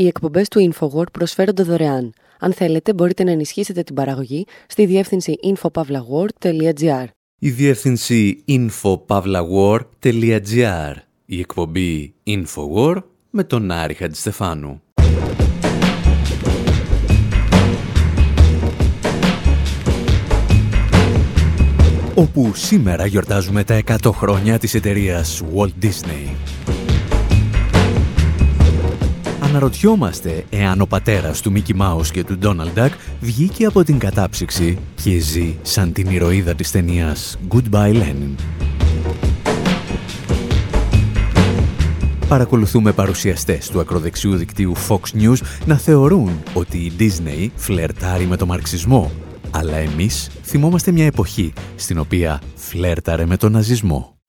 Οι εκπομπές του InfoWord προσφέρονται δωρεάν. Αν θέλετε, μπορείτε να ενισχύσετε την παραγωγή στη διεύθυνση infopavlagor.gr. Η διεύθυνση infopavlagor.gr. Η εκπομπή InfoWord με τον Άρη Χατζηστεφάνου. όπου σήμερα γιορτάζουμε τα 100 χρόνια της εταιρείας Walt Disney. Αναρωτιόμαστε εάν ο πατέρας του Mickey Mouse και του Donald Duck βγήκε από την κατάψυξη και ζει σαν την ηρωίδα της ταινίας Goodbye Lenin. Παρακολουθούμε παρουσιαστές του ακροδεξιού δικτύου Fox News να θεωρούν ότι η Disney φλερτάρει με το μαρξισμό αλλά εμείς θυμόμαστε μια εποχή στην οποία φλέρταρε με τον ναζισμό.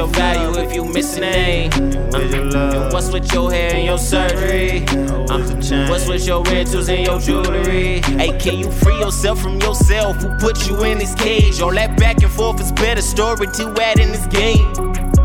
your value if you miss a name? Uh-huh. And what's with your hair and your surgery? Uh-huh. What's with your red and your jewelry? Hey, can you free yourself from yourself? Who put you in this cage? All that back and forth is better story to add in this game.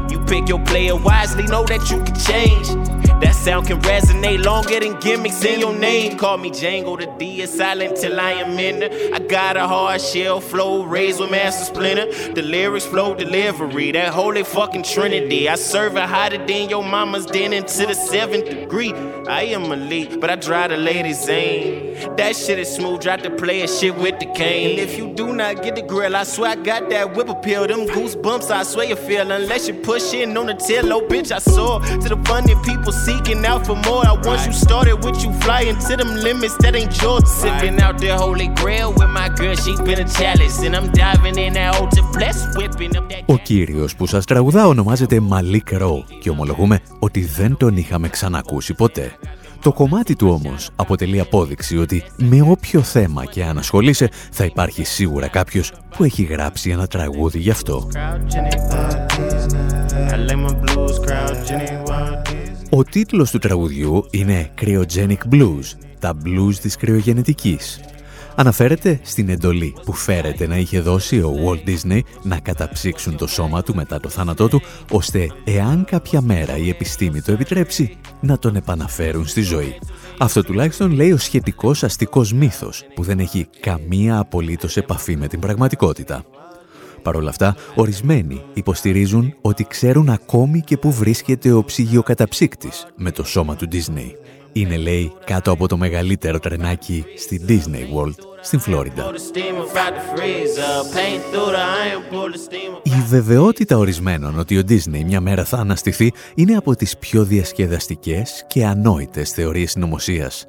You pick your player wisely, know that you can change. That sound can resonate longer than gimmicks in your name. Call me Django, the D is silent till I am in there. I got a hard shell flow, raised with master splinter. The lyrics flow delivery, that holy fucking trinity. I serve it hotter than your mama's den into the seventh degree. I am elite, but I drive the ladies aim. That shit is smooth, drop the player shit with the cane. And if you do not get the grill, I swear I got that whip appeal. Them goosebumps, I swear you feel. Unless you push in on the tail, oh bitch, I saw. To the funny people seeking out for more. I once you started with you flying to them limits that ain't yours. Sipping out the holy grail with my girl, she been a chalice. And I'm diving in that altar blessed, whipping up that... Ο κύριος που σας τραγουδά ονομάζεται Μαλίκ Ρο και ομολογούμε ότι δεν τον είχαμε ξανακούσει ποτέ. Το κομμάτι του όμως αποτελεί απόδειξη ότι με όποιο θέμα και αν ασχολείσαι θα υπάρχει σίγουρα κάποιος που έχει γράψει ένα τραγούδι γι' αυτό. Ο τίτλος του τραγουδιού είναι Cryogenic Blues, τα blues της κρυογενετικής. Αναφέρεται στην εντολή που φέρεται να είχε δώσει ο Walt Disney να καταψύξουν το σώμα του μετά το θάνατό του, ώστε εάν κάποια μέρα η επιστήμη το επιτρέψει, να τον επαναφέρουν στη ζωή. Αυτό τουλάχιστον λέει ο σχετικός αστικός μύθος, που δεν έχει καμία απολύτως επαφή με την πραγματικότητα. Παρ' όλα αυτά, ορισμένοι υποστηρίζουν ότι ξέρουν ακόμη και που βρίσκεται ο ψυγειοκαταψύκτης με το σώμα του Disney. Είναι, λέει, κάτω από το μεγαλύτερο τρενάκι στη Disney World, στην Φλόριντα. Η βεβαιότητα ορισμένων ότι ο Disney μια μέρα θα αναστηθεί είναι από τις πιο διασκεδαστικές και ανόητες θεωρίες συνωμοσίας.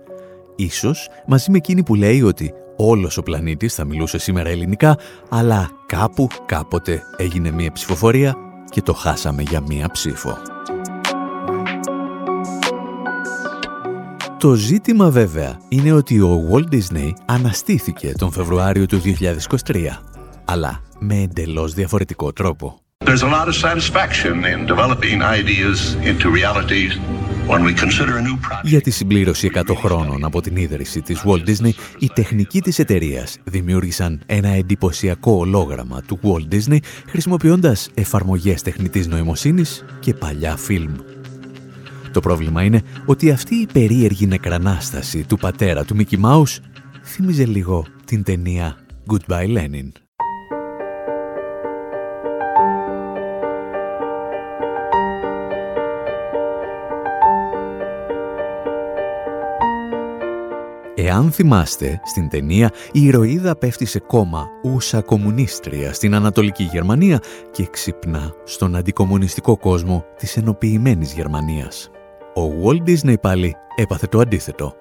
Ίσως μαζί με εκείνη που λέει ότι όλος ο πλανήτης θα μιλούσε σήμερα ελληνικά, αλλά κάπου κάποτε έγινε μία ψηφοφορία και το χάσαμε για μία ψήφο. Το ζήτημα βέβαια είναι ότι ο Walt Disney αναστήθηκε τον Φεβρουάριο του 2023, αλλά με εντελώς διαφορετικό τρόπο. There's a lot of satisfaction in developing ideas into realities για τη συμπλήρωση 100 χρόνων από την ίδρυση της Walt Disney, οι τεχνικοί της εταιρείας δημιούργησαν ένα εντυπωσιακό ολόγραμμα του Walt Disney χρησιμοποιώντας εφαρμογές τεχνητής νοημοσύνης και παλιά φιλμ. Το πρόβλημα είναι ότι αυτή η περίεργη νεκρανάσταση του πατέρα του Mickey Mouse θύμιζε λίγο την ταινία Goodbye Lenin. Εάν θυμάστε, στην ταινία η ηρωίδα πέφτει σε κόμμα ούσα κομμουνίστρια στην Ανατολική Γερμανία και ξυπνά στον αντικομουνιστικό κόσμο της ενοποιημένης Γερμανίας. Ο Walt Disney πάλι έπαθε το αντίθετο.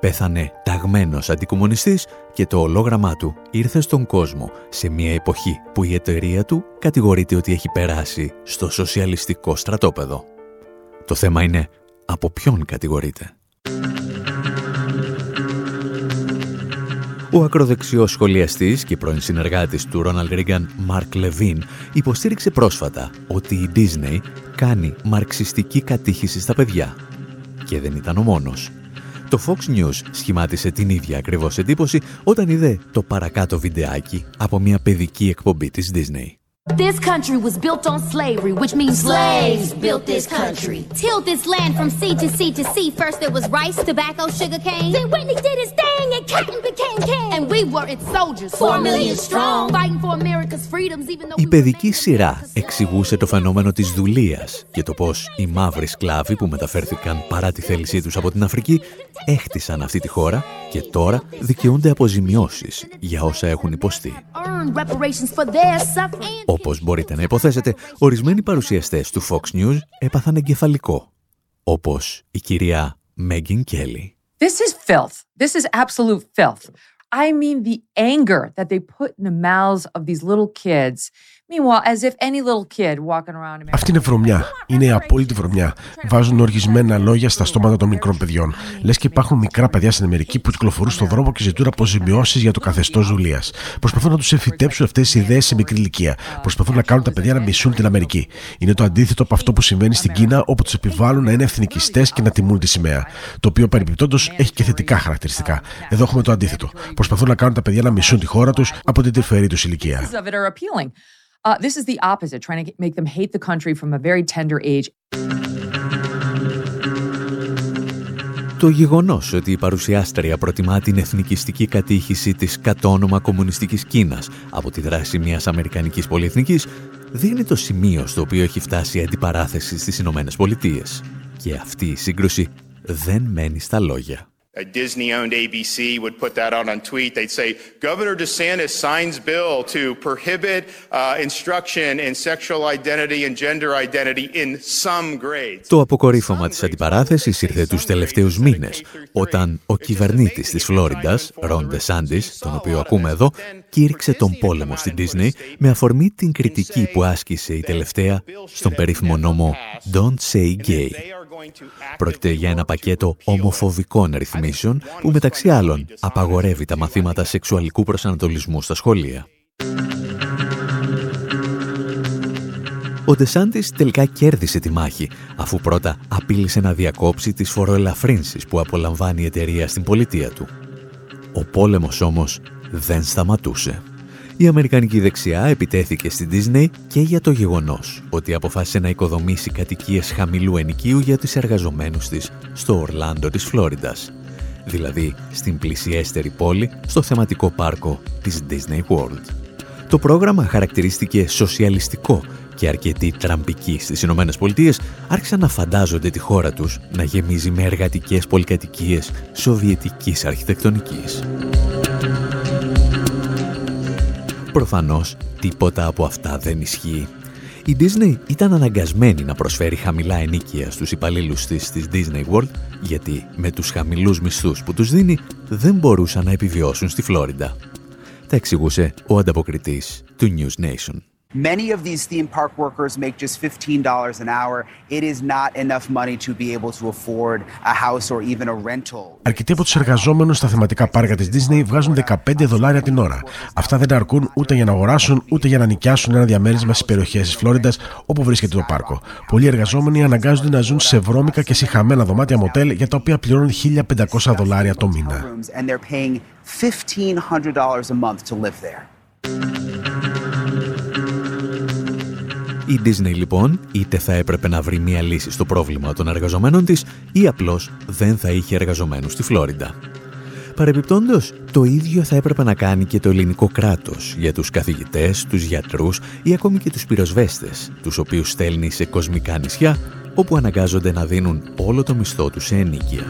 Πέθανε ταγμένος αντικομονιστής και το ολόγραμμά του ήρθε στον κόσμο σε μια εποχή που η εταιρεία του κατηγορείται ότι έχει περάσει στο σοσιαλιστικό στρατόπεδο. Το θέμα είναι από ποιον κατηγορείται. Ο ακροδεξιός σχολιαστής και πρώην συνεργάτης του Ρόναλντ Ρίγκαν, Μαρκ Λεβίν, υποστήριξε πρόσφατα ότι η Disney κάνει μαρξιστική κατήχηση στα παιδιά. Και δεν ήταν ο μόνος. Το Fox News σχημάτισε την ίδια ακριβώς εντύπωση όταν είδε το παρακάτω βιντεάκι από μια παιδική εκπομπή της Disney. This country was built on slavery, which means slaves built this country. Tilled this land from sea to sea to sea. First there was rice, tobacco, sugar cane. Then Whitney did his thing and cotton became king. And we were its soldiers, four million strong, fighting for America's freedoms, even though Η παιδική σειρά εξηγούσε το φαινόμενο της δουλείας και το πώς οι μαύροι σκλάβοι που μεταφέρθηκαν παρά τη θέλησή τους από την Αφρική έχτισαν αυτή τη χώρα και τώρα δικαιούνται αποζημιώσεις για όσα έχουν υποστεί. Όπως μπορείτε να υποθέσετε, ορισμένοι παρουσιαστές του Fox News έπαθαν εγκεφαλικό, όπως η κυρία Μέγιν Κέλλη. This is filth. This is absolute filth. I mean the anger that they put in the mouths of these little kids αυτή είναι βρωμιά. Είναι η απόλυτη βρωμιά. Βάζουν οργισμένα λόγια στα στόματα των μικρών παιδιών. Λες και υπάρχουν μικρά παιδιά στην Αμερική που κυκλοφορούν στον δρόμο και ζητούν αποζημιώσεις για το καθεστώς δουλείας. Προσπαθούν να τους εφητέψουν αυτές τι ιδέες σε μικρή ηλικία. Προσπαθούν να κάνουν τα παιδιά να μισούν την Αμερική. Είναι το αντίθετο από αυτό που συμβαίνει στην Κίνα, όπου τους επιβάλλουν να είναι εθνικιστές και να τιμούν τη σημαία. Το οποίο παρεμπιπτόντως έχει και θετικά χαρακτηριστικά. Εδώ έχουμε το αντίθετο. Προσπαθούν να κάνουν τα παιδιά να μισούν τη χώρα τους από την τρυφερή τους ηλικία. Uh, this is the opposite, trying to make them hate the country from a very tender age. Το γεγονός ότι η παρουσιάστρια προτιμά την εθνικιστική κατήχηση της κατόνομα κομμουνιστικής Κίνας από τη δράση μιας αμερικανικής πολυεθνικής δείχνει το σημείο στο οποίο έχει φτάσει η αντιπαράθεση στις Ηνωμένες Πολιτείες. Και αυτή η σύγκρουση δεν μένει στα λόγια. A Disney-owned ABC would put that out on tweet. They'd say, Governor DeSantis signs bill to prohibit uh, instruction in sexual identity and gender identity in some grades. Το αποκορύφωμα της αντιπαράθεσης ήρθε τους τελευταίους μήνες, όταν ο κυβερνήτης της Φλόριντας, Ρον Ντεσάντης, τον οποίο ακούμε εδώ, κήρυξε τον πόλεμο στην Disney με αφορμή την κριτική που άσκησε η τελευταία στον περίφημο νόμο Don't Say Gay. Πρόκειται για ένα πακέτο ομοφοβικών ρυθμίσεων που μεταξύ άλλων απαγορεύει τα μαθήματα σεξουαλικού προσανατολισμού στα σχολεία. Ο Ντεσάντης τελικά κέρδισε τη μάχη, αφού πρώτα απείλησε να διακόψει τις φοροελαφρύνσεις που απολαμβάνει η εταιρεία στην πολιτεία του. Ο πόλεμος όμως δεν σταματούσε. Η Αμερικανική δεξιά επιτέθηκε στην Disney και για το γεγονός ότι αποφάσισε να οικοδομήσει κατοικίες χαμηλού ενοικίου για τις εργαζομένους της στο Ορλάντο της Φλόριντας, δηλαδή στην πλησιέστερη πόλη στο θεματικό πάρκο της Disney World. Το πρόγραμμα χαρακτηρίστηκε σοσιαλιστικό και αρκετοί τραμπικοί στις Ηνωμένες Πολιτείες άρχισαν να φαντάζονται τη χώρα τους να γεμίζει με εργατικές πολυκατοικίες σοβιετικής αρχιτεκτονικής. Προφανώς, τίποτα από αυτά δεν ισχύει. Η Disney ήταν αναγκασμένη να προσφέρει χαμηλά ενίκεια στους υπαλλήλους της της Disney World, γιατί με τους χαμηλούς μισθούς που τους δίνει δεν μπορούσαν να επιβιώσουν στη Φλόριντα. Τα εξηγούσε ο ανταποκριτής του News Nation. Many of these theme park workers make just $15 an hour. It is not enough money to be able to afford a house or even a rental. Αρκετοί από τους εργαζόμενους στα θεματικά πάρκα της Disney βγάζουν 15 δολάρια την ώρα. Αυτά δεν αρκούν ούτε για να αγοράσουν ούτε για να νοικιάσουν ένα διαμέρισμα στις περιοχές της Φλόριντας όπου βρίσκεται το πάρκο. Πολλοί εργαζόμενοι αναγκάζονται να ζουν σε βρώμικα και συχαμένα δωμάτια μοτέλ για τα οποία πληρώνουν 1500 δολάρια το μήνα. Η Disney λοιπόν είτε θα έπρεπε να βρει μία λύση στο πρόβλημα των εργαζομένων της ή απλώς δεν θα είχε εργαζομένους στη Φλόριντα. Παρεπιπτόντως, το ίδιο θα έπρεπε να κάνει και το ελληνικό κράτος για τους καθηγητές, τους γιατρούς ή ακόμη και τους πυροσβέστες, τους οποίους στέλνει σε κοσμικά νησιά, όπου αναγκάζονται να δίνουν όλο το μισθό τους σε ενίκεια.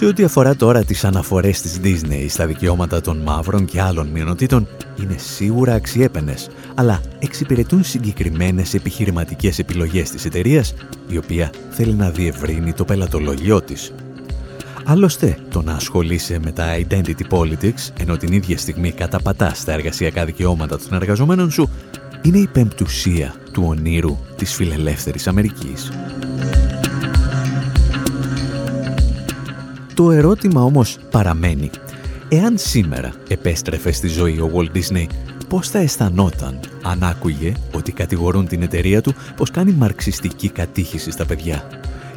Σε ό,τι αφορά τώρα τις αναφορές της Disney στα δικαιώματα των μαύρων και άλλων μειονοτήτων, είναι σίγουρα αξιέπαινες, αλλά εξυπηρετούν συγκεκριμένες επιχειρηματικές επιλογές της εταιρείας, η οποία θέλει να διευρύνει το πελατολογιό της. Άλλωστε, το να ασχολείσαι με τα identity politics, ενώ την ίδια στιγμή καταπατάς τα εργασιακά δικαιώματα των εργαζομένων σου, είναι η πεμπτουσία του ονείρου της φιλελεύθερης Αμερικής. Το ερώτημα όμως παραμένει. Εάν σήμερα επέστρεφε στη ζωή ο Walt Disney, πώς θα αισθανόταν αν άκουγε ότι κατηγορούν την εταιρεία του πως κάνει μαρξιστική κατήχηση στα παιδιά;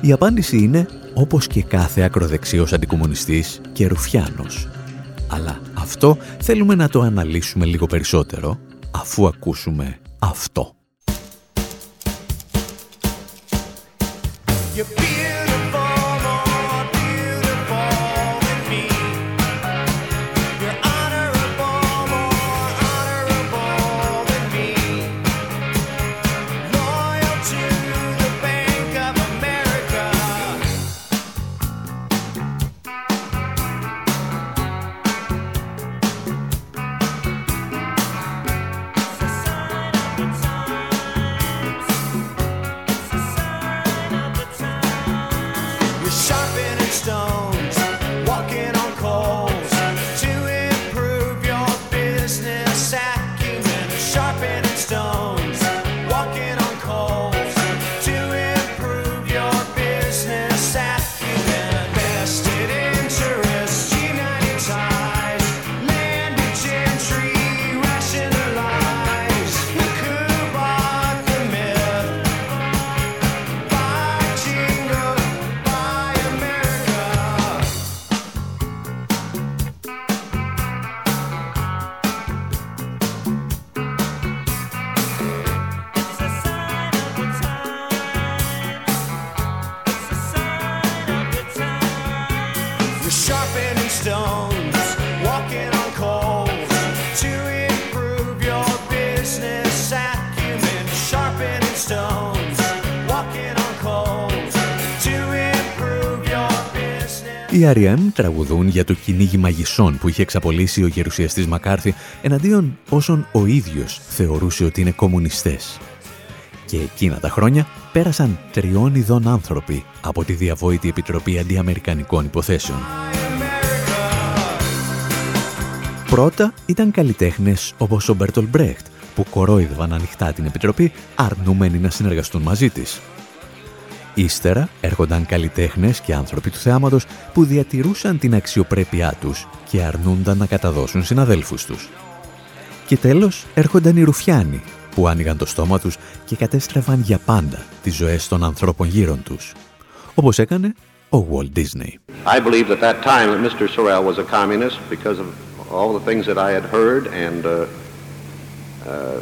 Η απάντηση είναι όπως και κάθε ακροδεξιός αντικομουνιστής και ρουφιάνος. Αλλά αυτό θέλουμε να το αναλύσουμε λίγο περισσότερο αφού ακούσουμε αυτό. Οι R.E.M. τραγουδούν για το κυνήγι μαγισσών που είχε εξαπολύσει ο γερουσιαστής Μακάρθη εναντίον όσων ο ίδιος θεωρούσε ότι είναι κομμουνιστές. Και εκείνα τα χρόνια πέρασαν τριών ειδών άνθρωποι από τη διαβόητη Επιτροπή Αντιαμερικανικών Υποθέσεων. Πρώτα ήταν καλλιτέχνες όπως ο Μπέρτολ Μπρέχτ, που κορόιδευαν ανοιχτά την Επιτροπή αρνούμενοι να συνεργαστούν μαζί της. Ύστερα έρχονταν καλλιτέχνες και άνθρωποι του θεάματος που διατηρούσαν την αξιοπρέπειά τους και αρνούνταν να καταδώσουν συναδέλφους τους. Και τέλος έρχονταν οι Ρουφιάνοι που άνοιγαν το στόμα τους και κατέστρεφαν για πάντα τις ζωές των ανθρώπων γύρω τους. Όπως έκανε ο Walt Disney. I believe that that time that Mr. Sorrell was a communist because of all the things that I had heard and uh, uh,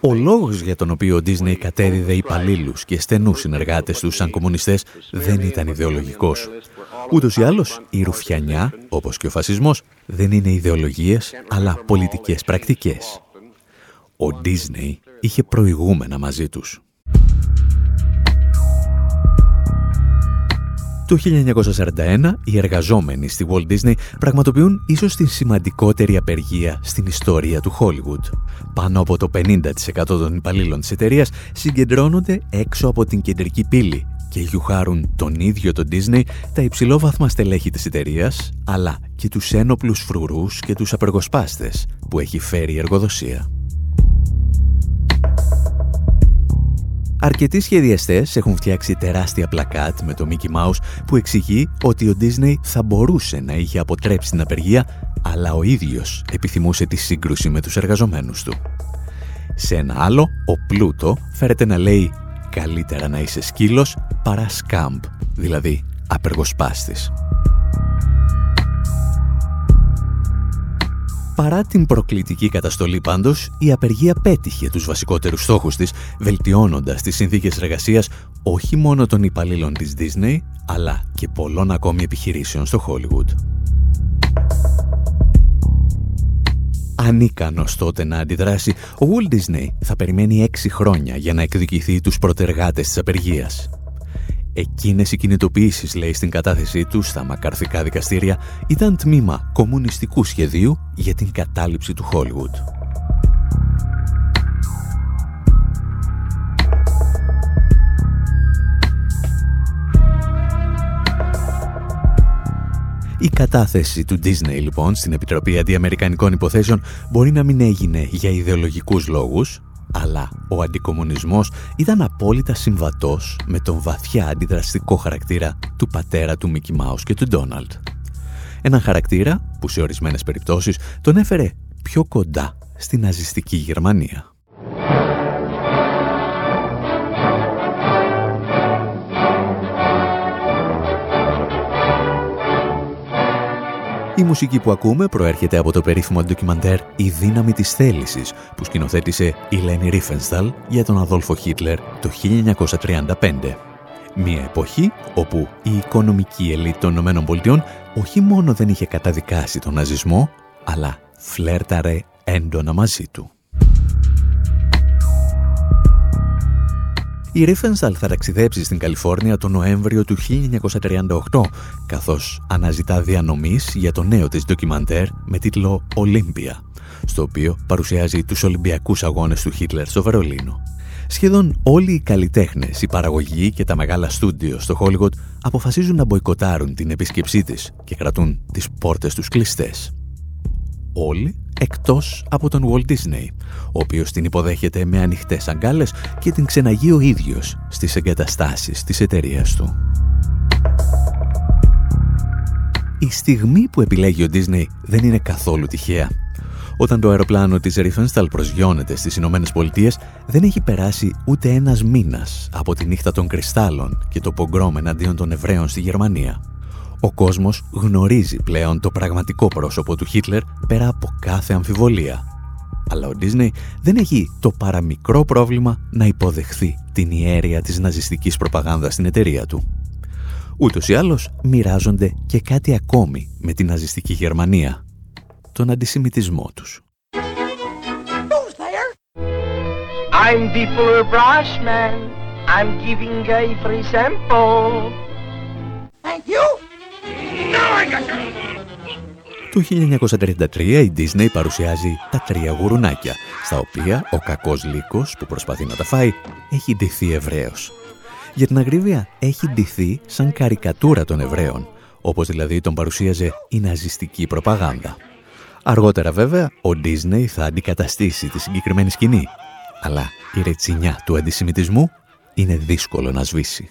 ο λόγος για τον οποίο ο Disney κατέδιδε υπαλλήλους και στενούς συνεργάτες τους σαν κομμουνιστές δεν ήταν ιδεολογικός. Ούτως ή άλλως, η ρουφιανιά, όπως και ο φασισμός, δεν είναι ιδεολογίες, αλλά πολιτικές πρακτικές. Ο Disney είχε προηγούμενα μαζί τους. Το 1941 οι εργαζόμενοι στη Walt Disney πραγματοποιούν ίσως την σημαντικότερη απεργία στην ιστορία του Hollywood. Πάνω από το 50% των υπαλλήλων της εταιρείας συγκεντρώνονται έξω από την κεντρική πύλη και γιουχάρουν τον ίδιο τον Disney τα υψηλόβαθμα στελέχη της εταιρείας, αλλά και τους ένοπλους φρουρούς και τους απεργοσπάστες που έχει φέρει η εργοδοσία. Αρκετοί σχεδιαστές έχουν φτιάξει τεράστια πλακάτ με το Mickey Mouse που εξηγεί ότι ο Disney θα μπορούσε να είχε αποτρέψει την απεργία, αλλά ο ίδιος επιθυμούσε τη σύγκρουση με τους εργαζομένους του. Σε ένα άλλο, ο Πλούτο φέρεται να λέει «Καλύτερα να είσαι σκύλος παρά σκάμπ», δηλαδή απεργοσπάστης. Παρά την προκλητική καταστολή πάντως, η απεργία πέτυχε τους βασικότερους στόχους της, βελτιώνοντας τις συνθήκες εργασίας όχι μόνο των υπαλλήλων της Disney, αλλά και πολλών ακόμη επιχειρήσεων στο Hollywood. Ανίκανος τότε να αντιδράσει, ο Walt Disney θα περιμένει έξι χρόνια για να εκδικηθεί τους προτεργάτες της απεργίας. Εκείνες οι κινητοποιήσεις, λέει στην κατάθεσή τους στα μακαρθικά δικαστήρια, ήταν τμήμα κομμουνιστικού σχεδίου για την κατάληψη του Χόλιγουτ. Η κατάθεση του Disney λοιπόν στην Επιτροπή Αντιαμερικανικών Υποθέσεων μπορεί να μην έγινε για ιδεολογικούς λόγους, αλλά ο αντικομουνισμός ήταν απόλυτα συμβατός με τον βαθιά αντιδραστικό χαρακτήρα του πατέρα του Μίκη Μάους και του Ντόναλτ. Ένα χαρακτήρα που σε ορισμένες περιπτώσεις τον έφερε πιο κοντά στην ναζιστική Γερμανία. Η μουσική που ακούμε προέρχεται από το περίφημο ντοκιμαντέρ «Η δύναμη της θέλησης» που σκηνοθέτησε η Λένι Ρίφενσταλ για τον Αδόλφο Χίτλερ το 1935. Μια εποχή όπου η οικονομική ελίτ των ΗΠΑ όχι μόνο δεν είχε καταδικάσει τον ναζισμό, αλλά φλέρταρε έντονα μαζί του. Η Ρίφενσταλ θα ταξιδέψει στην Καλιφόρνια το Νοέμβριο του 1938, καθώς αναζητά διανομής για το νέο της ντοκιμαντέρ με τίτλο «Ολύμπια», στο οποίο παρουσιάζει τους Ολυμπιακούς Αγώνες του Χίτλερ στο Βερολίνο. Σχεδόν όλοι οι καλλιτέχνες, η παραγωγή και τα μεγάλα στούντιο στο Χόλιγοτ αποφασίζουν να μποϊκοτάρουν την επίσκεψή της και κρατούν τις πόρτες τους κλειστές. Όλοι εκτός από τον Walt Disney, ο οποίος την υποδέχεται με ανοιχτές αγκάλες και την ξεναγεί ο ίδιος στις εγκαταστάσεις της εταιρείας του. Η στιγμή που επιλέγει ο Disney δεν είναι καθόλου τυχαία. Όταν το αεροπλάνο της Riefenstahl προσγειώνεται στις Ηνωμένες Πολιτείες, δεν έχει περάσει ούτε ένας μήνας από τη νύχτα των κρυστάλλων και το πογκρόμ εναντίον των Εβραίων στη Γερμανία. Ο κόσμος γνωρίζει πλέον το πραγματικό πρόσωπο του Χίτλερ πέρα από κάθε αμφιβολία. Αλλά ο Disney δεν έχει το παραμικρό πρόβλημα να υποδεχθεί την ιέρεια της ναζιστικής προπαγάνδας στην εταιρεία του. Ούτως ή άλλως μοιράζονται και κάτι ακόμη με την ναζιστική Γερμανία. Τον αντισημιτισμό τους. I'm I'm giving a free sample. Thank you. Το 1933 η Disney παρουσιάζει τα τρία γουρουνάκια, στα οποία ο κακός λύκος που προσπαθεί να τα φάει έχει ντυθεί Εβραίος. Για την αγρίβεια έχει ντυθεί σαν καρικατούρα των Εβραίων, όπως δηλαδή τον παρουσίαζε η ναζιστική προπαγάνδα. Αργότερα βέβαια ο Disney θα αντικαταστήσει τη συγκεκριμένη σκηνή, αλλά η ρετσινιά του αντισημιτισμού είναι δύσκολο να σβήσει.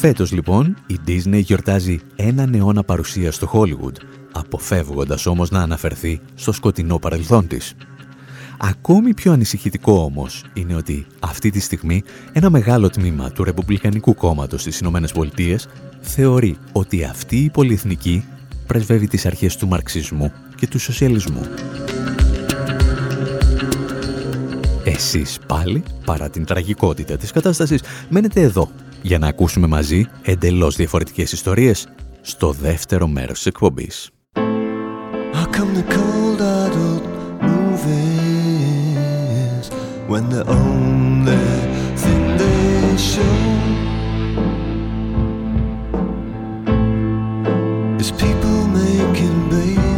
Φέτος λοιπόν η Disney γιορτάζει έναν αιώνα παρουσίας στο Hollywood, αποφεύγοντας όμως να αναφερθεί στο σκοτεινό παρελθόν της. Ακόμη πιο ανησυχητικό όμως είναι ότι αυτή τη στιγμή ένα μεγάλο τμήμα του Ρεπουμπλικανικού κόμματος στις Ηνωμένες Πολιτείες θεωρεί ότι αυτή η πολυεθνική πρεσβεύει τις αρχές του μαρξισμού και του σοσιαλισμού. Εσείς πάλι, παρά την τραγικότητα της κατάστασης, μένετε εδώ για να ακούσουμε μαζί εντελώς διαφορετικές ιστορίες στο δεύτερο μέρος της εκπομπής. when the only thing they show is people making babies;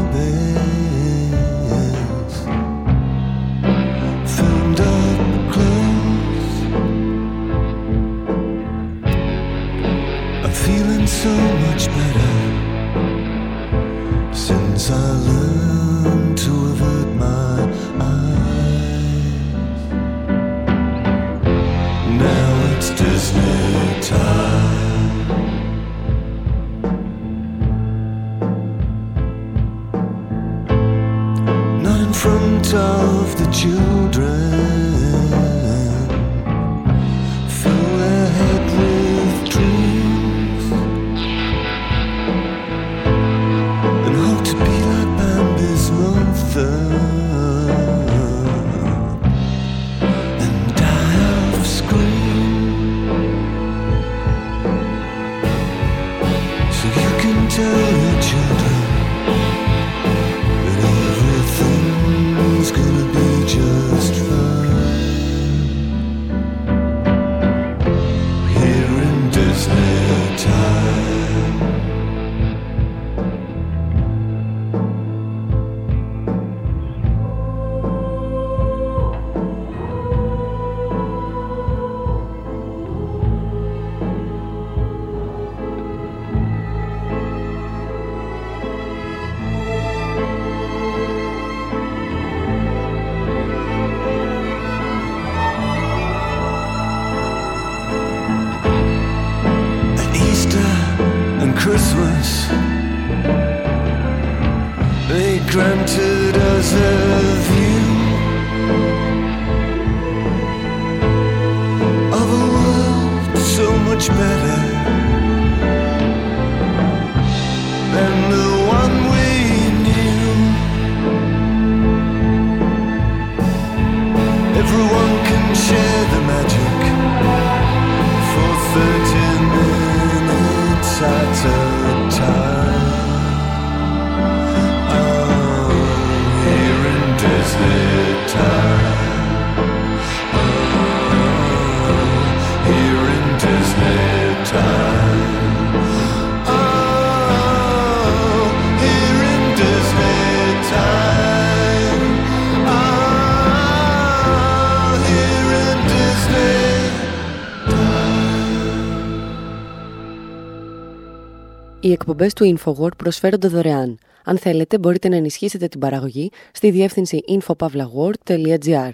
Οι εκπομπές του InfoWord προσφέρονται δωρεάν. Αν θέλετε, μπορείτε να ενισχύσετε την παραγωγή στη διεύθυνση infopavlagor.gr.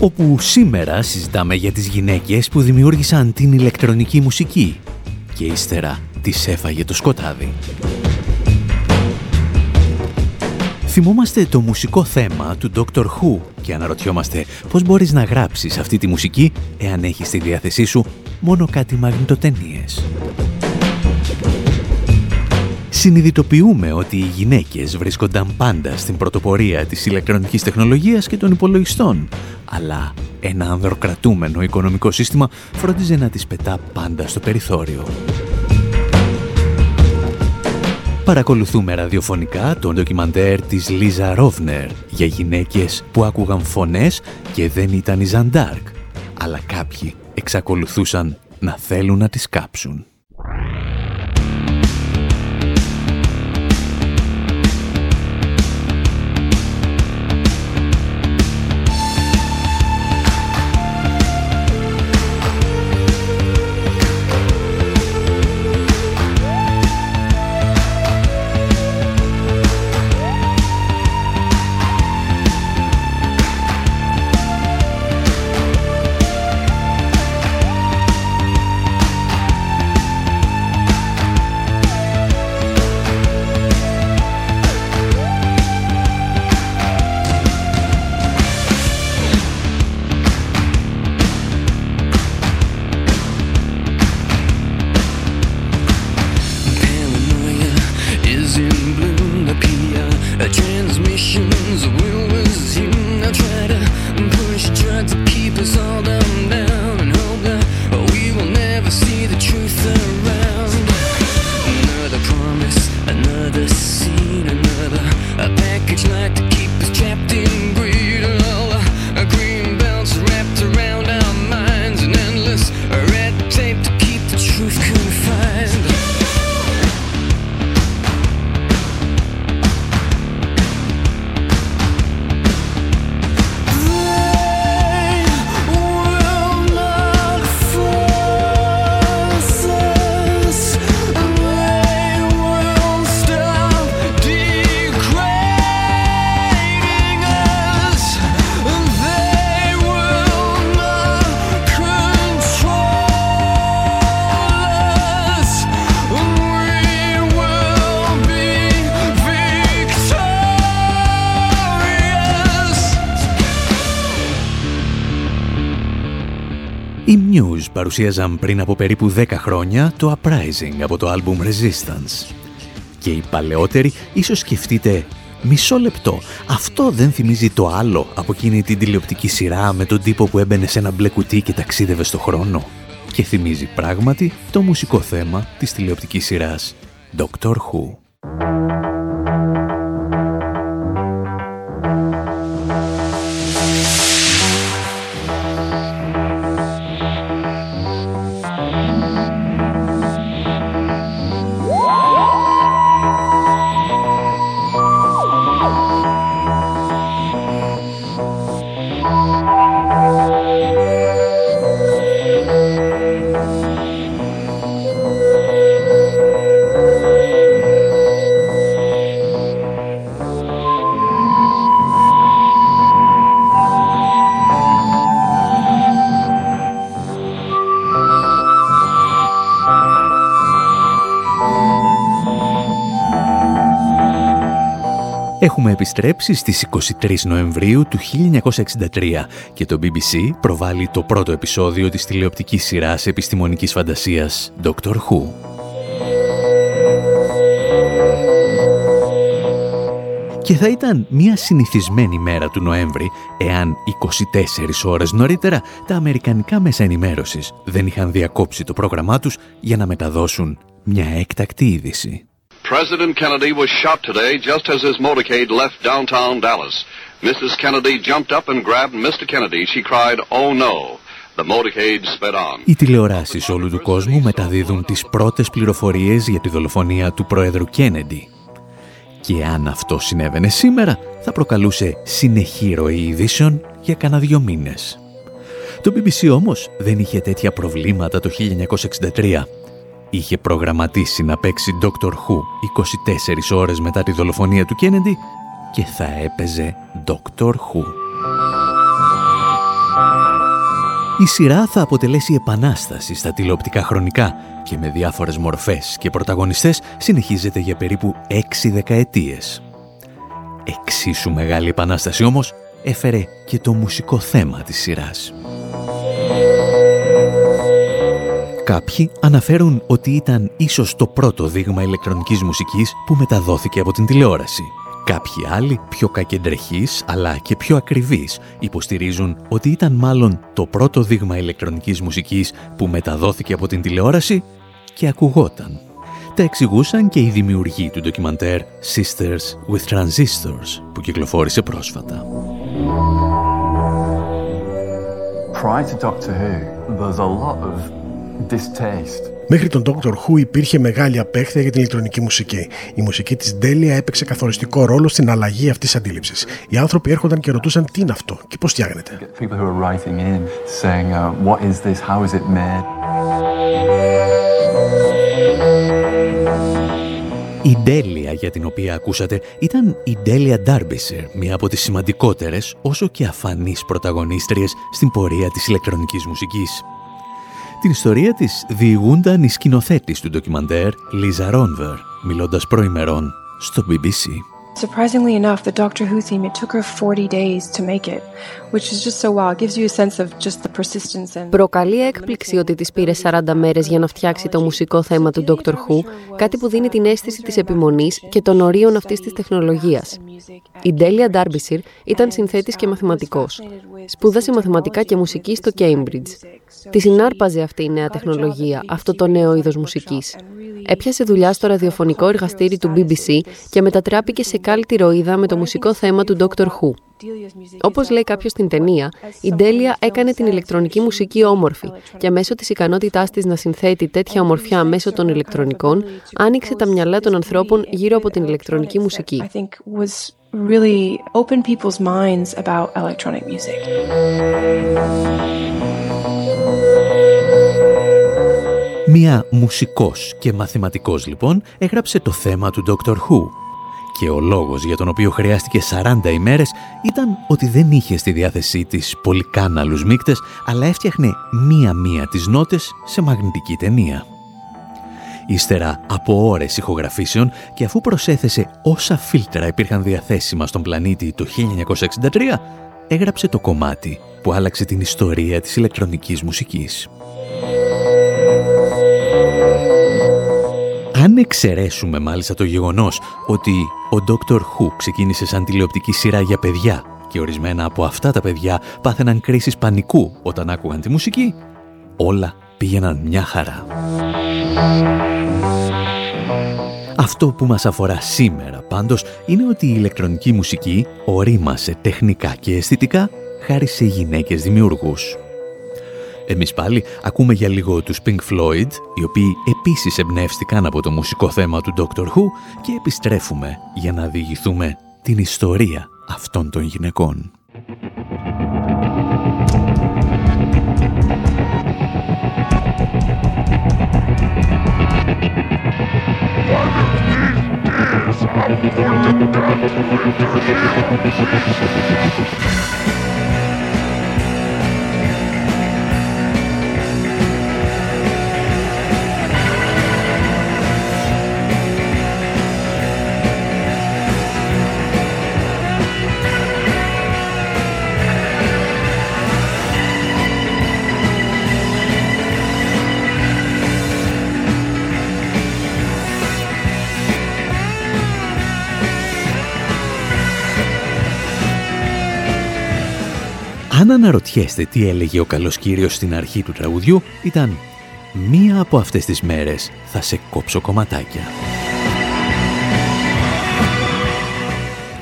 όπου σήμερα συζητάμε για τις γυναίκες που δημιούργησαν την ηλεκτρονική μουσική και ύστερα τις έφαγε το σκοτάδι. Θυμόμαστε το μουσικό θέμα του Dr. Who και αναρωτιόμαστε πώς μπορείς να γράψεις αυτή τη μουσική εάν έχεις στη διάθεσή σου μόνο κάτι μαγνητοτενίες. Συνειδητοποιούμε ότι οι γυναίκες βρίσκονταν πάντα στην πρωτοπορία της ηλεκτρονικής τεχνολογίας και των υπολογιστών, αλλά ένα ανδροκρατούμενο οικονομικό σύστημα φρόντιζε να τις πετά πάντα στο περιθώριο. Παρακολουθούμε ραδιοφωνικά τον ντοκιμαντέρ της Λίζα Ρόβνερ για γυναίκες που άκουγαν φωνές και δεν ήταν η Ζαντάρκ, αλλά κάποιοι εξακολουθούσαν να θέλουν να τις κάψουν. Παρουσίαζαν πριν από περίπου 10 χρόνια το Uprising από το άλμπουμ Resistance. Και οι παλαιότεροι ίσως σκεφτείτε Μισό λεπτό, αυτό δεν θυμίζει το άλλο από εκείνη την τηλεοπτική σειρά με τον τύπο που έμπαινε σε ένα μπλε κουτί και ταξίδευε στο χρόνο. Και θυμίζει πράγματι το μουσικό θέμα της τηλεοπτικής σειράς Doctor Who. Έχουμε επιστρέψει στις 23 Νοεμβρίου του 1963 και το BBC προβάλλει το πρώτο επεισόδιο της τηλεοπτικής σειράς επιστημονικής φαντασίας Doctor Who. Και θα ήταν μια συνηθισμένη μέρα του Νοέμβρη εάν 24 ώρες νωρίτερα τα αμερικανικά μέσα ενημέρωσης δεν είχαν διακόψει το πρόγραμμά τους για να μεταδώσουν μια έκτακτη είδηση. President Kennedy was shot today just as his motorcade left downtown Dallas. Mrs. Kennedy jumped up and grabbed Mr. Kennedy. She cried, "Oh no." The motorcade sped on. Οι τηλεοράσεις όλου του κόσμου μεταδίδουν τις πρώτες πληροφορίες για τη δολοφονία του Πρόεδρου Κέννεντι. Και αν αυτό συνέβαινε σήμερα, θα προκαλούσε συνεχή ροή ειδήσεων για κανένα δυο μήνες. Το BBC όμως δεν είχε τέτοια προβλήματα το 1963 είχε προγραμματίσει να παίξει Doctor Who 24 ώρες μετά τη δολοφονία του Κέννεντι και θα έπαιζε Doctor Who. Η σειρά θα αποτελέσει επανάσταση στα τηλεοπτικά χρονικά και με διάφορες μορφές και πρωταγωνιστές συνεχίζεται για περίπου 6 δεκαετίες. Εξίσου μεγάλη επανάσταση όμως έφερε και το μουσικό θέμα της σειράς. Κάποιοι αναφέρουν ότι ήταν ίσως το πρώτο δείγμα ηλεκτρονικής μουσικής που μεταδόθηκε από την τηλεόραση. Κάποιοι άλλοι, πιο κακεντρεχείς αλλά και πιο ακριβείς, υποστηρίζουν ότι ήταν μάλλον το πρώτο δείγμα ηλεκτρονικής μουσικής που μεταδόθηκε από την τηλεόραση και ακουγόταν. Τα εξηγούσαν και οι δημιουργοί του ντοκιμαντέρ Sisters with Transistors που κυκλοφόρησε πρόσφατα. Prior to Doctor Who, there's a lot of Μέχρι τον Dr. Who υπήρχε μεγάλη απέχθεια για την ηλεκτρονική μουσική. Η μουσική της Ντέλια έπαιξε καθοριστικό ρόλο στην αλλαγή αυτής της αντίληψης. Οι άνθρωποι έρχονταν και ρωτούσαν τι είναι αυτό και πώς φτιάχνεται. Η Ντέλια για την οποία ακούσατε ήταν η Ντέλια Ντάρμπισερ, μία από τις σημαντικότερες όσο και αφανείς πρωταγωνίστριες στην πορεία της ηλεκτρονικής μουσικής. Την ιστορία της διηγούνταν οι σκηνοθέτης του ντοκιμαντέρ Λίζα Ρόνβερ, μιλώντας προημερών στο BBC. Surprisingly enough, the Doctor Who theme, it took her 40 days to make it, which is just so wow. It gives you a sense of just the persistence and... Προκαλεί έκπληξη ότι της πήρε 40 μέρες για να φτιάξει το μουσικό θέμα του Doctor Who, κάτι που δίνει την αίσθηση της επιμονής και των ορίων αυτής της τεχνολογίας. Η Ντέλια Ντάρμπισιρ ήταν συνθέτης και μαθηματικός. Σπούδασε μαθηματικά και μουσική στο Cambridge. Τη συνάρπαζε αυτή η νέα τεχνολογία, αυτό το νέο είδος μουσικής. Έπιασε δουλειά στο ραδιοφωνικό εργαστήρι του BBC και μετατράπηκε σε κάλτη ροίδα με το μουσικό θέμα του Doctor Who. Όπως λέει κάποιος στην ταινία, η Ντέλια έκανε την ηλεκτρονική μουσική όμορφη και μέσω της ικανότητάς της να συνθέτει τέτοια ομορφιά μέσω των ηλεκτρονικών, άνοιξε τα μυαλά των ανθρώπων γύρω από την ηλεκτρονική μουσική. Μία μουσικός και μαθηματικός λοιπόν έγραψε το θέμα του Dr. Who και ο λόγος για τον οποίο χρειάστηκε 40 ημέρες ήταν ότι δεν είχε στη διάθεσή της πολυκάναλους μίκτες αλλά έφτιαχνε μία-μία τις νότες σε μαγνητική ταινία. Ύστερα από ώρες ηχογραφήσεων και αφού προσέθεσε όσα φίλτρα υπήρχαν διαθέσιμα στον πλανήτη το 1963, έγραψε το κομμάτι που άλλαξε την ιστορία της ηλεκτρονικής μουσικής. Αν εξαιρέσουμε μάλιστα το γεγονός ότι ο Dr. Who ξεκίνησε σαν τηλεοπτική σειρά για παιδιά και ορισμένα από αυτά τα παιδιά πάθαιναν κρίσεις πανικού όταν άκουγαν τη μουσική, όλα πήγαιναν μια χαρά. Αυτό που μας αφορά σήμερα πάντως είναι ότι η ηλεκτρονική μουσική ορίμασε τεχνικά και αισθητικά χάρη σε γυναίκες δημιουργούς. Εμείς πάλι ακούμε για λίγο τους Pink Floyd, οι οποίοι επίσης εμπνεύστηκαν από το μουσικό θέμα του Doctor Who και επιστρέφουμε για να διηγηθούμε την ιστορία αυτών των γυναικών. Αν αναρωτιέστε τι έλεγε ο καλός κύριος στην αρχή του τραγουδιού, ήταν «Μία από αυτές τις μέρες θα σε κόψω κομματάκια».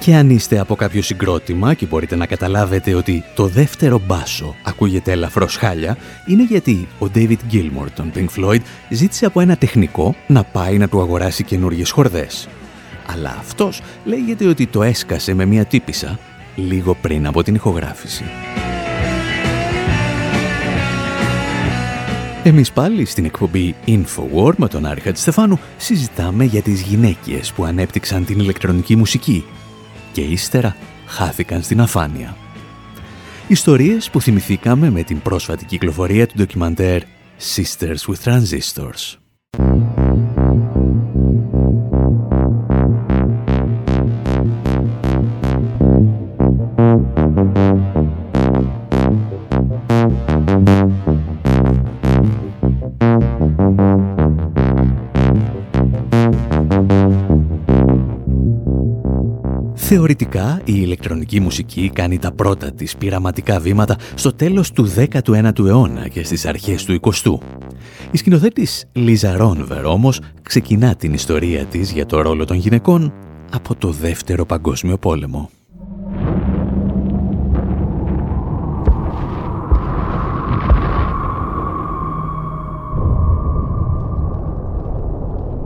Και αν είστε από κάποιο συγκρότημα και μπορείτε να καταλάβετε ότι το δεύτερο μπάσο ακούγεται ελαφρώς χάλια, είναι γιατί ο David Gilmour των Pink Floyd ζήτησε από ένα τεχνικό να πάει να του αγοράσει καινούργιες χορδές. Αλλά αυτός λέγεται ότι το έσκασε με μια τύπησα λίγο πριν από την ηχογράφηση. Εμείς πάλι στην εκπομπή Infowar με τον Άρη Στεφάνου συζητάμε για τις γυναίκες που ανέπτυξαν την ηλεκτρονική μουσική και ύστερα χάθηκαν στην αφάνεια. Ιστορίες που θυμηθήκαμε με την πρόσφατη κυκλοφορία του ντοκιμαντέρ Sisters with Transistors. Θεωρητικά, η ηλεκτρονική μουσική κάνει τα πρώτα της πειραματικά βήματα στο τέλος του 19ου αιώνα και στις αρχές του 20ου. Η σκηνοθέτης Λίζα Ρόνβερ όμως ξεκινά την ιστορία της για το ρόλο των γυναικών από το Δεύτερο Παγκόσμιο Πόλεμο.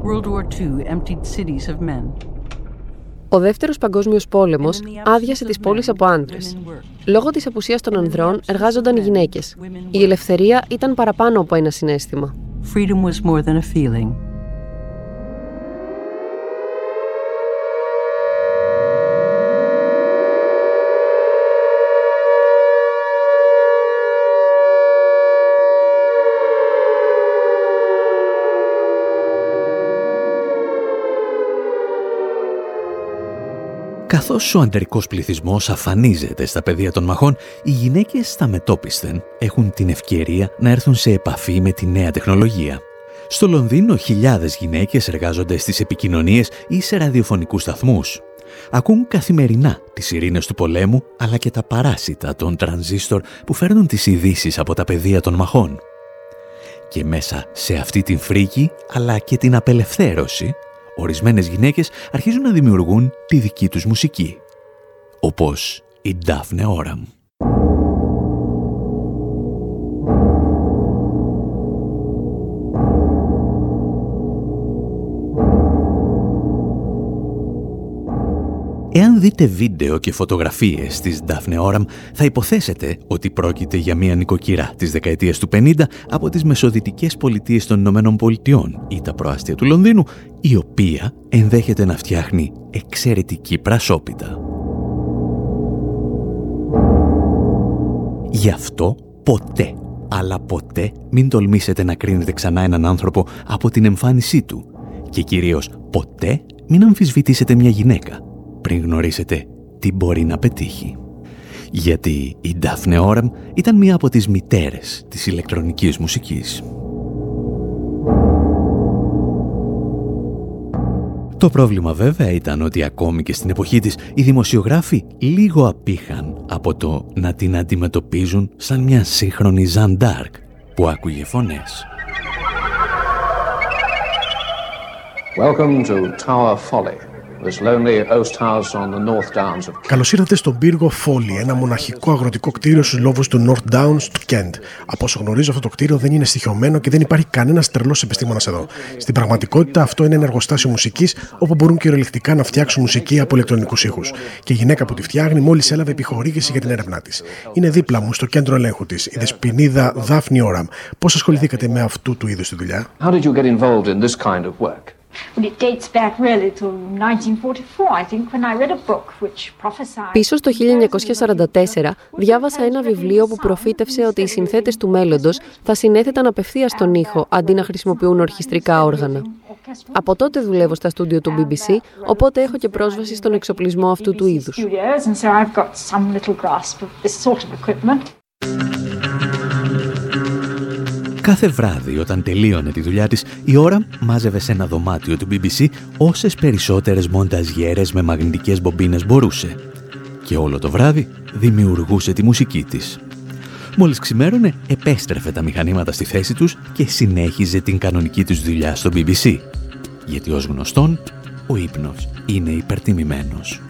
World War II emptied cities of men. Ο Δεύτερος Παγκόσμιος Πόλεμος άδειασε τις πόλεις από άντρες. Λόγω της απουσίας των ανδρών εργάζονταν οι γυναίκες. Η ελευθερία ήταν παραπάνω από ένα συνέστημα. Freedom was more than a feeling. Καθώς ο ανδρικός πληθυσμός αφανίζεται στα πεδία των μαχών, οι γυναίκες στα μετόπισθεν έχουν την ευκαιρία να έρθουν σε επαφή με τη νέα τεχνολογία. Στο Λονδίνο χιλιάδες γυναίκες εργάζονται στις επικοινωνίες ή σε ραδιοφωνικούς σταθμούς. Ακούν καθημερινά τις ειρήνες του πολέμου, αλλά και τα παράσιτα των τρανζίστορ που φέρνουν τις ειδήσεις από τα πεδία των μαχών. Και μέσα σε αυτή την φρίκη, αλλά και την απελευθέρωση, ορισμένες γυναίκες αρχίζουν να δημιουργούν τη δική τους μουσική. Όπως η Daphne Oram. Δείτε βίντεο και φωτογραφίες της Daphne Oram, θα υποθέσετε ότι πρόκειται για μια νοικοκυρά της δεκαετίας του 50 από τις μεσοδυτικές πολιτείες των Ηνωμένων Πολιτειών ή τα προάστια του Λονδίνου, η οποία ενδέχεται να φτιάχνει εξαιρετική πρασόπιτα. Γι' αυτό ποτέ, αλλά ποτέ μην τολμήσετε να κρίνετε ξανά έναν άνθρωπο από την εμφάνισή του και κυρίως ποτέ μην αμφισβητήσετε μια γυναίκα πριν γνωρίσετε τι μπορεί να πετύχει. Γιατί η Daphne Oram ήταν μία από τις μητέρες της ηλεκτρονικής μουσικής. Το πρόβλημα βέβαια ήταν ότι ακόμη και στην εποχή της οι δημοσιογράφοι λίγο απήχαν από το να την αντιμετωπίζουν σαν μια σύγχρονη Ζαν Ντάρκ που άκουγε φωνές. Welcome to Tower Folly. Καλώς ήρθατε στον πύργο Φόλι, ένα μοναχικό αγροτικό κτίριο στους λόβους του North Downs του Kent. Από όσο γνωρίζω, αυτό το κτίριο δεν είναι στοιχειωμένο και δεν υπάρχει κανένας τρελός επιστήμονας εδώ. Στην πραγματικότητα, αυτό είναι ένα εργοστάσιο μουσικής όπου μπορούν κυριολεκτικά να φτιάξουν μουσική από ηλεκτρονικούς ήχους. Και η γυναίκα που τη φτιάχνει μόλις έλαβε επιχορήγηση για την έρευνά της. Είναι δίπλα μου στο κέντρο ελέγχου της, η δεσπινίδα Δάφνη Όραμ. Πώς ασχοληθήκατε με αυτού του είδους τη δουλειά; Πίσω στο 1944 διάβασα ένα βιβλίο που προφήτευσε ότι οι συνθέτες του μέλλοντος θα συνέθεταν απευθείας στον ήχο αντί να χρησιμοποιούν ορχιστρικά όργανα. Από τότε δουλεύω στα στούντιο του BBC, οπότε έχω και πρόσβαση στον εξοπλισμό αυτού του είδους. Κάθε βράδυ όταν τελείωνε τη δουλειά της, η ώρα μάζευε σε ένα δωμάτιο του BBC όσες περισσότερες μονταζιέρες με μαγνητικές μπομπίνες μπορούσε. και όλο το βράδυ δημιουργούσε τη μουσική της. Μόλις ξημέρωνε, επέστρεφε τα μηχανήματα στη θέση τους και συνέχιζε την κανονική τους δουλειά στο BBC. Γιατί ως γνωστόν, ο ύπνος είναι υπερτιμημένος.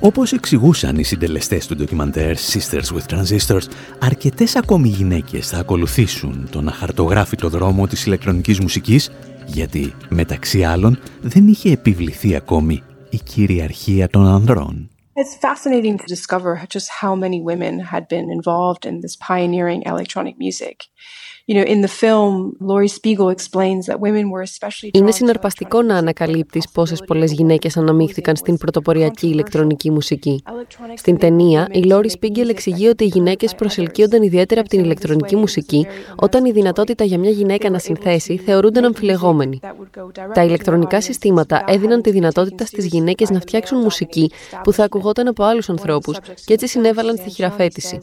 Όπως εξηγούσαν οι συντελεστές του ντοκιμαντέρ Sisters with Transistors, αρκετές ακόμη γυναίκες θα ακολουθήσουν τον αχαρτογράφητο δρόμο της ηλεκτρονικής μουσικής, γιατί, μεταξύ άλλων, δεν είχε επιβληθεί ακόμη η κυριαρχία των ανδρών. It's fascinating to discover just how many women had been involved in this pioneering electronic music. Είναι συναρπαστικό να ανακαλύπτεις πόσες πολλές γυναίκες αναμίχθηκαν στην πρωτοποριακή ηλεκτρονική μουσική. Στην ταινία, η Λόρι Σπίγκελ εξηγεί ότι οι γυναίκες προσελκύονταν ιδιαίτερα από την ηλεκτρονική μουσική όταν η δυνατότητα για μια γυναίκα να συνθέσει θεωρούνταν αμφιλεγόμενη. Τα ηλεκτρονικά συστήματα έδιναν τη δυνατότητα στις γυναίκες να φτιάξουν μουσική που θα ακουγόταν από άλλους ανθρώπους και έτσι συνέβαλαν στη χειραφέτηση.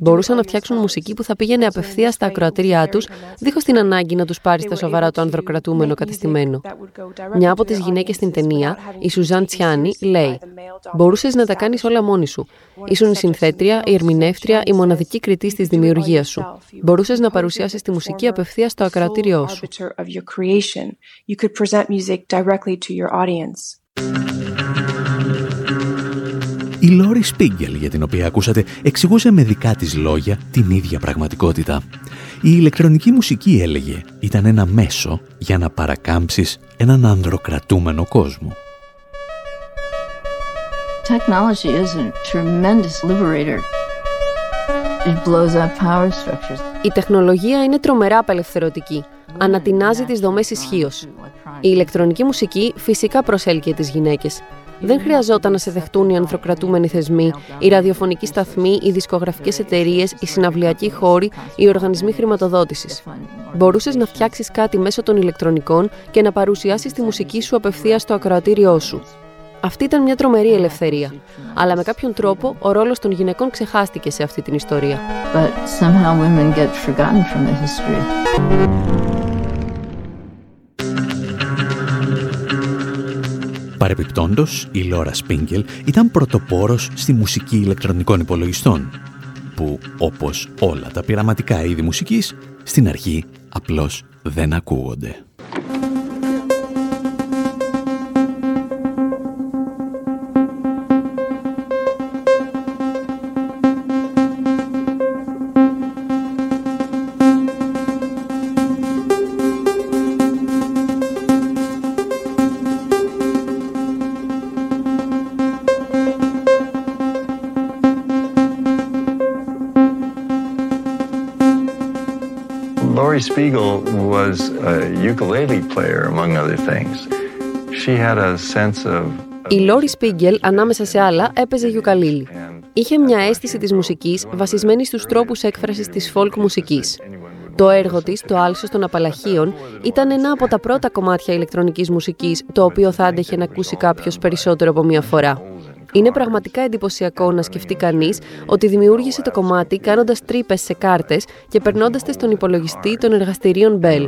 Μπορούσαν να φτιάξουν μουσική που θα πήγαινε απευθείας στα ακροατήριά τους, δίχως την ανάγκη να τους πάρει στα σοβαρά το ανδροκρατούμενο κατεστημένο. Μια από τις γυναίκες στην ταινία, η Σουζάν Τσιάνι, λέει: Μπορούσες να τα κάνεις όλα μόνη σου. Ήσουν η συνθέτρια, η ερμηνεύτρια, η μοναδική κριτή της δημιουργίας σου. Μπορούσες να παρουσιάσεις τη μουσική απευθείας στο ακροατήριό σου. Η Λόρι Σπίγκελ, για την οποία ακούσατε, εξηγούσε με δικά της λόγια την ίδια πραγματικότητα. Η ηλεκτρονική μουσική, έλεγε, ήταν ένα μέσο για να παρακάμψεις έναν ανδροκρατούμενο κόσμο. Technology is a tremendous liberator. It blows up power structures. Η τεχνολογία είναι τρομερά απελευθερωτική. Ανατινάζει τις δομές ισχύως. Η ηλεκτρονική μουσική φυσικά προσέλκυε τις γυναίκες. Δεν χρειαζόταν να σε δεχτούν οι ανθρωκρατούμενοι θεσμοί, οι ραδιοφωνικοί σταθμοί, οι δισκογραφικές εταιρείες, οι συναυλιακοί χώροι, οι οργανισμοί χρηματοδότησης. Μπορούσες να φτιάξεις κάτι μέσω των ηλεκτρονικών και να παρουσιάσεις τη μουσική σου απευθείας στο ακροατήριό σου. Αυτή ήταν μια τρομερή ελευθερία. Αλλά με κάποιον τρόπο ο ρόλος των γυναικών ξεχάστηκε σε αυτή την ιστορία. Παρεπιπτόντος, η Λόρα Σπίγκελ ήταν πρωτοπόρος στη μουσική ηλεκτρονικών υπολογιστών, που, όπως όλα τα πειραματικά είδη μουσικής, στην αρχή απλώς δεν ακούγονται. Spiegel was a ukulele player, among other things. She had a sense of η Λόρι Σπίγκελ, ανάμεσα σε άλλα, έπαιζε γιουκαλίλι. Είχε μια αίσθηση της μουσικής βασισμένη στους τρόπους έκφρασης της folk μουσικής. Το έργο της, το άλσος των απαλαχίων, ήταν ένα από τα πρώτα κομμάτια ηλεκτρονικής μουσικής, το οποίο θα άντεχε να ακούσει κάποιος περισσότερο από μία φορά. Είναι πραγματικά εντυπωσιακό να σκεφτεί κανείς ότι δημιούργησε το κομμάτι κάνοντας τρύπες σε κάρτες και περνώντας τε στον υπολογιστή των εργαστηρίων Bell.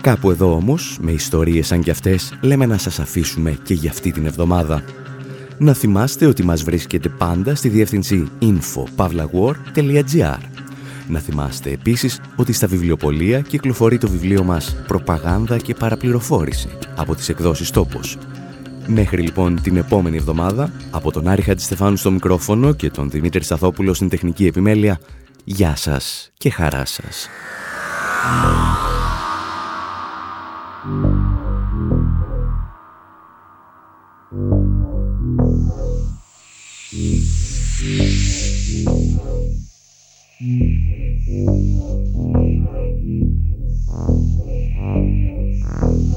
Κάπου εδώ όμως, με ιστορίες σαν κι αυτές, λέμε να σας αφήσουμε και για αυτή την εβδομάδα. Να θυμάστε ότι μας βρίσκεται πάντα στη διεύθυνση info.pavlawar.gr Να θυμάστε επίσης ότι στα βιβλιοπολία κυκλοφορεί το βιβλίο μας «Προπαγάνδα και παραπληροφόρηση» από τις εκδόσεις «Τόπος». Μέχρι λοιπόν την επόμενη εβδομάδα, από τον Άρη Χατζηστεφάνου στο μικρόφωνο και τον Δημήτρη Σαθόπουλο στην τεχνική επιμέλεια, γεια σας και χαρά σας. Thank you.